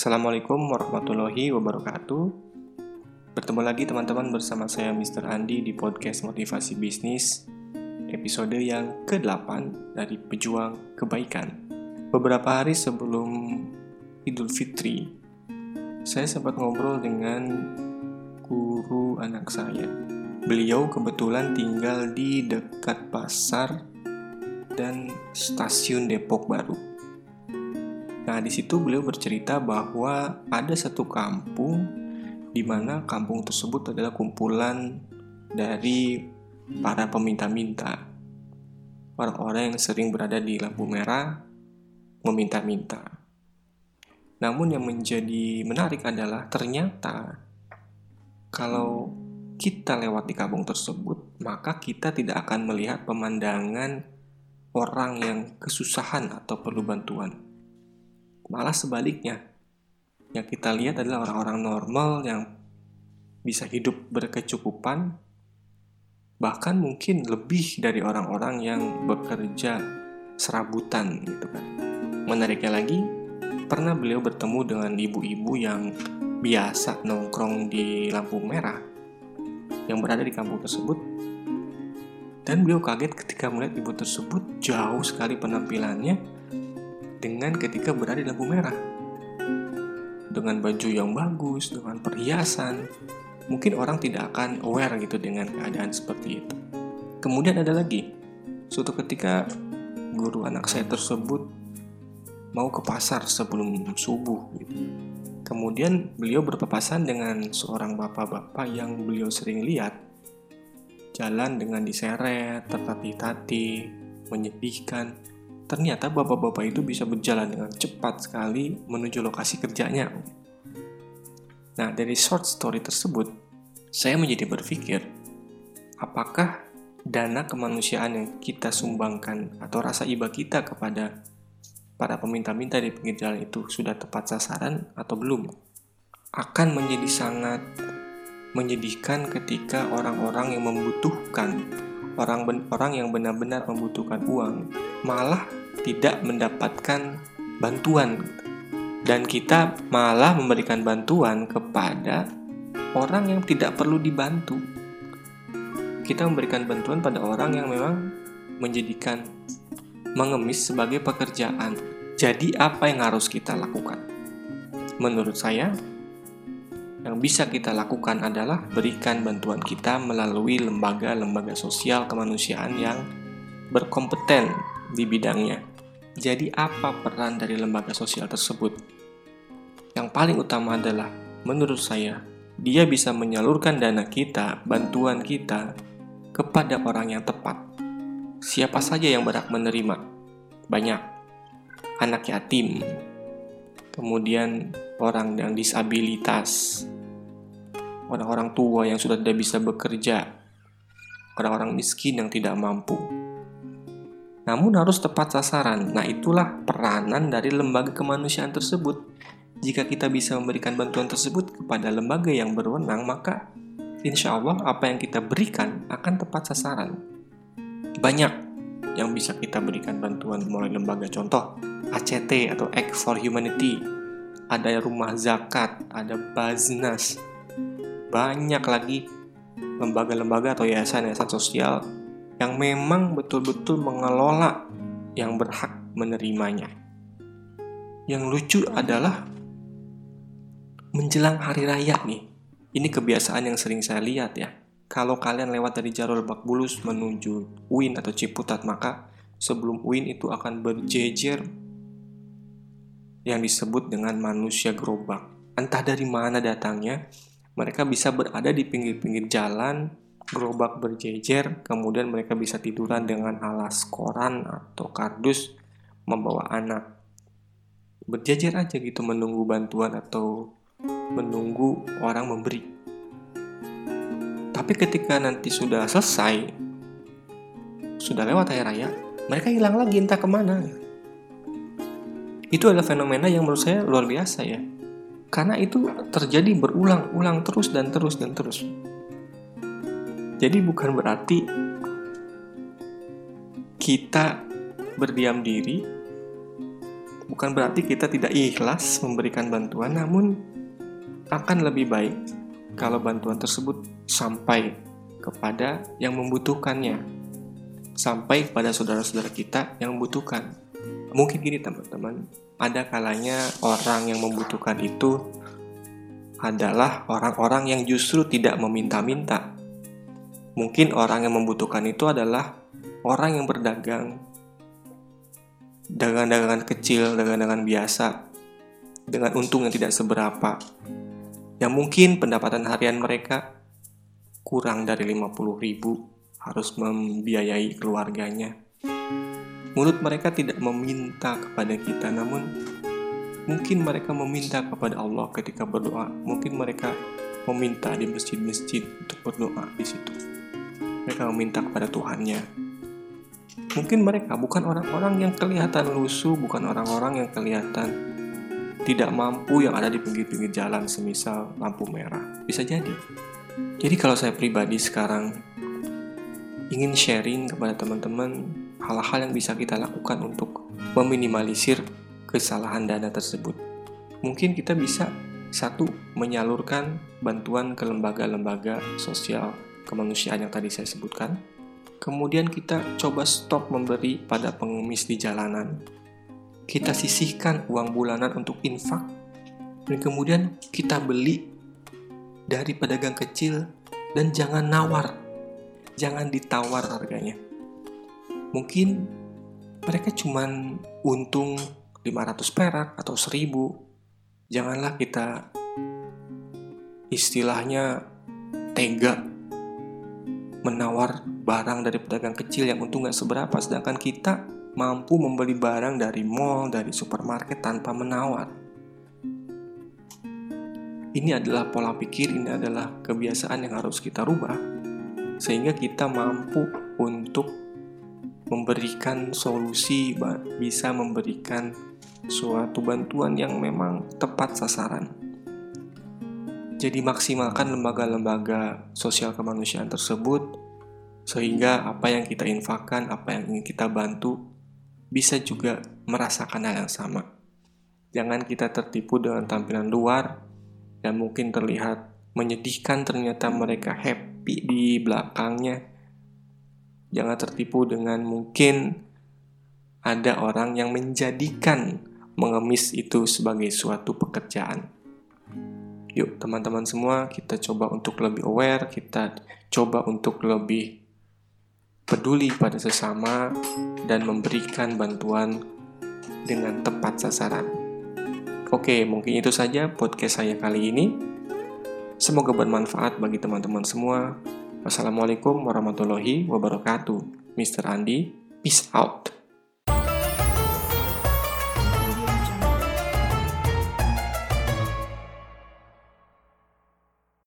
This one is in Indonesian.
Assalamualaikum warahmatullahi wabarakatuh. Bertemu lagi teman-teman bersama saya Mr. Andi di podcast Motivasi Bisnis episode yang ke-8 dari Pejuang Kebaikan. Beberapa hari sebelum Idul Fitri, saya sempat ngobrol dengan guru anak saya. Beliau kebetulan tinggal di dekat pasar dan stasiun Depok Baru. Nah, di situ beliau bercerita bahwa ada satu kampung di mana kampung tersebut adalah kumpulan dari para peminta-minta. Orang-orang yang sering berada di lampu merah meminta-minta. Namun yang menjadi menarik adalah ternyata kalau kita lewat di kampung tersebut, maka kita tidak akan melihat pemandangan orang yang kesusahan atau perlu bantuan. Malah sebaliknya, yang kita lihat adalah orang-orang normal yang bisa hidup berkecukupan, bahkan mungkin lebih dari orang-orang yang bekerja serabutan gitu kan. Menariknya lagi, pernah beliau bertemu dengan ibu-ibu yang biasa nongkrong di lampu merah yang berada di kampung tersebut dan beliau kaget ketika melihat ibu tersebut jauh sekali penampilannya dengan ketika berada di lampu merah dengan baju yang bagus, dengan perhiasan, mungkin orang tidak akan aware gitu dengan keadaan seperti itu. Kemudian ada lagi, suatu ketika guru anak saya tersebut mau ke pasar sebelum subuh gitu. Kemudian beliau berpapasan dengan seorang bapak-bapak yang beliau sering lihat jalan dengan diseret, tertatih-tatih, menyedihkan. Ternyata bapak-bapak itu bisa berjalan dengan cepat sekali menuju lokasi kerjanya. Nah, dari short story tersebut, saya menjadi berpikir, apakah dana kemanusiaan yang kita sumbangkan atau rasa iba kita kepada para peminta-minta di pinggir jalan itu sudah tepat sasaran atau belum akan menjadi sangat menyedihkan ketika orang-orang yang membutuhkan orang orang yang benar-benar membutuhkan uang malah tidak mendapatkan bantuan dan kita malah memberikan bantuan kepada orang yang tidak perlu dibantu kita memberikan bantuan pada orang yang memang menjadikan mengemis sebagai pekerjaan. Jadi apa yang harus kita lakukan? Menurut saya, yang bisa kita lakukan adalah berikan bantuan kita melalui lembaga-lembaga sosial kemanusiaan yang berkompeten di bidangnya. Jadi apa peran dari lembaga sosial tersebut? Yang paling utama adalah, menurut saya, dia bisa menyalurkan dana kita, bantuan kita, kepada orang yang tepat siapa saja yang berhak menerima? Banyak. Anak yatim, kemudian orang yang disabilitas, orang-orang tua yang sudah tidak bisa bekerja, orang-orang miskin yang tidak mampu. Namun harus tepat sasaran. Nah, itulah peranan dari lembaga kemanusiaan tersebut. Jika kita bisa memberikan bantuan tersebut kepada lembaga yang berwenang, maka insya Allah apa yang kita berikan akan tepat sasaran banyak yang bisa kita berikan bantuan mulai lembaga contoh ACT atau Act for Humanity ada rumah zakat ada Baznas banyak lagi lembaga-lembaga atau yayasan-yayasan sosial yang memang betul-betul mengelola yang berhak menerimanya. Yang lucu adalah menjelang hari raya nih. Ini kebiasaan yang sering saya lihat ya. Kalau kalian lewat dari jalur Lebak Bulus menuju UIN atau Ciputat, maka sebelum UIN itu akan berjejer yang disebut dengan manusia gerobak. Entah dari mana datangnya, mereka bisa berada di pinggir-pinggir jalan, gerobak berjejer, kemudian mereka bisa tiduran dengan alas koran atau kardus membawa anak. Berjejer aja gitu menunggu bantuan atau menunggu orang memberi. Tapi ketika nanti sudah selesai, sudah lewat hari raya, mereka hilang lagi entah ke mana. Itu adalah fenomena yang menurut saya luar biasa ya. Karena itu terjadi berulang-ulang terus dan terus dan terus. Jadi bukan berarti kita berdiam diri bukan berarti kita tidak ikhlas memberikan bantuan, namun akan lebih baik kalau bantuan tersebut sampai kepada yang membutuhkannya, sampai kepada saudara-saudara kita yang membutuhkan. Mungkin gini teman-teman, ada kalanya orang yang membutuhkan itu adalah orang-orang yang justru tidak meminta-minta. Mungkin orang yang membutuhkan itu adalah orang yang berdagang dagangan-dagangan kecil, dagangan-dagangan biasa dengan untung yang tidak seberapa. Yang mungkin pendapatan harian mereka kurang dari 50 ribu harus membiayai keluarganya. Mulut mereka tidak meminta kepada kita, namun mungkin mereka meminta kepada Allah ketika berdoa. Mungkin mereka meminta di masjid-masjid untuk berdoa di situ. Mereka meminta kepada Tuhannya. Mungkin mereka bukan orang-orang yang kelihatan lusuh, bukan orang-orang yang kelihatan tidak mampu yang ada di pinggir-pinggir jalan, semisal lampu merah. Bisa jadi. Jadi kalau saya pribadi sekarang ingin sharing kepada teman-teman hal-hal yang bisa kita lakukan untuk meminimalisir kesalahan dana tersebut. Mungkin kita bisa satu menyalurkan bantuan ke lembaga-lembaga sosial kemanusiaan yang tadi saya sebutkan. Kemudian kita coba stop memberi pada pengemis di jalanan. Kita sisihkan uang bulanan untuk infak dan kemudian kita beli dari pedagang kecil dan jangan nawar. Jangan ditawar harganya. Mungkin mereka cuma untung 500 perak atau 1000. Janganlah kita istilahnya tega menawar barang dari pedagang kecil yang untung gak seberapa sedangkan kita mampu membeli barang dari mall, dari supermarket tanpa menawar. Ini adalah pola pikir, ini adalah kebiasaan yang harus kita rubah, sehingga kita mampu untuk memberikan solusi, bisa memberikan suatu bantuan yang memang tepat sasaran. Jadi, maksimalkan lembaga-lembaga sosial kemanusiaan tersebut, sehingga apa yang kita infakkan, apa yang ingin kita bantu, bisa juga merasakan hal yang sama. Jangan kita tertipu dengan tampilan luar dan mungkin terlihat menyedihkan ternyata mereka happy di belakangnya. Jangan tertipu dengan mungkin ada orang yang menjadikan mengemis itu sebagai suatu pekerjaan. Yuk teman-teman semua kita coba untuk lebih aware, kita coba untuk lebih peduli pada sesama dan memberikan bantuan dengan tepat sasaran. Oke, mungkin itu saja podcast saya kali ini. Semoga bermanfaat bagi teman-teman semua. Wassalamualaikum warahmatullahi wabarakatuh. Mr. Andi, peace out.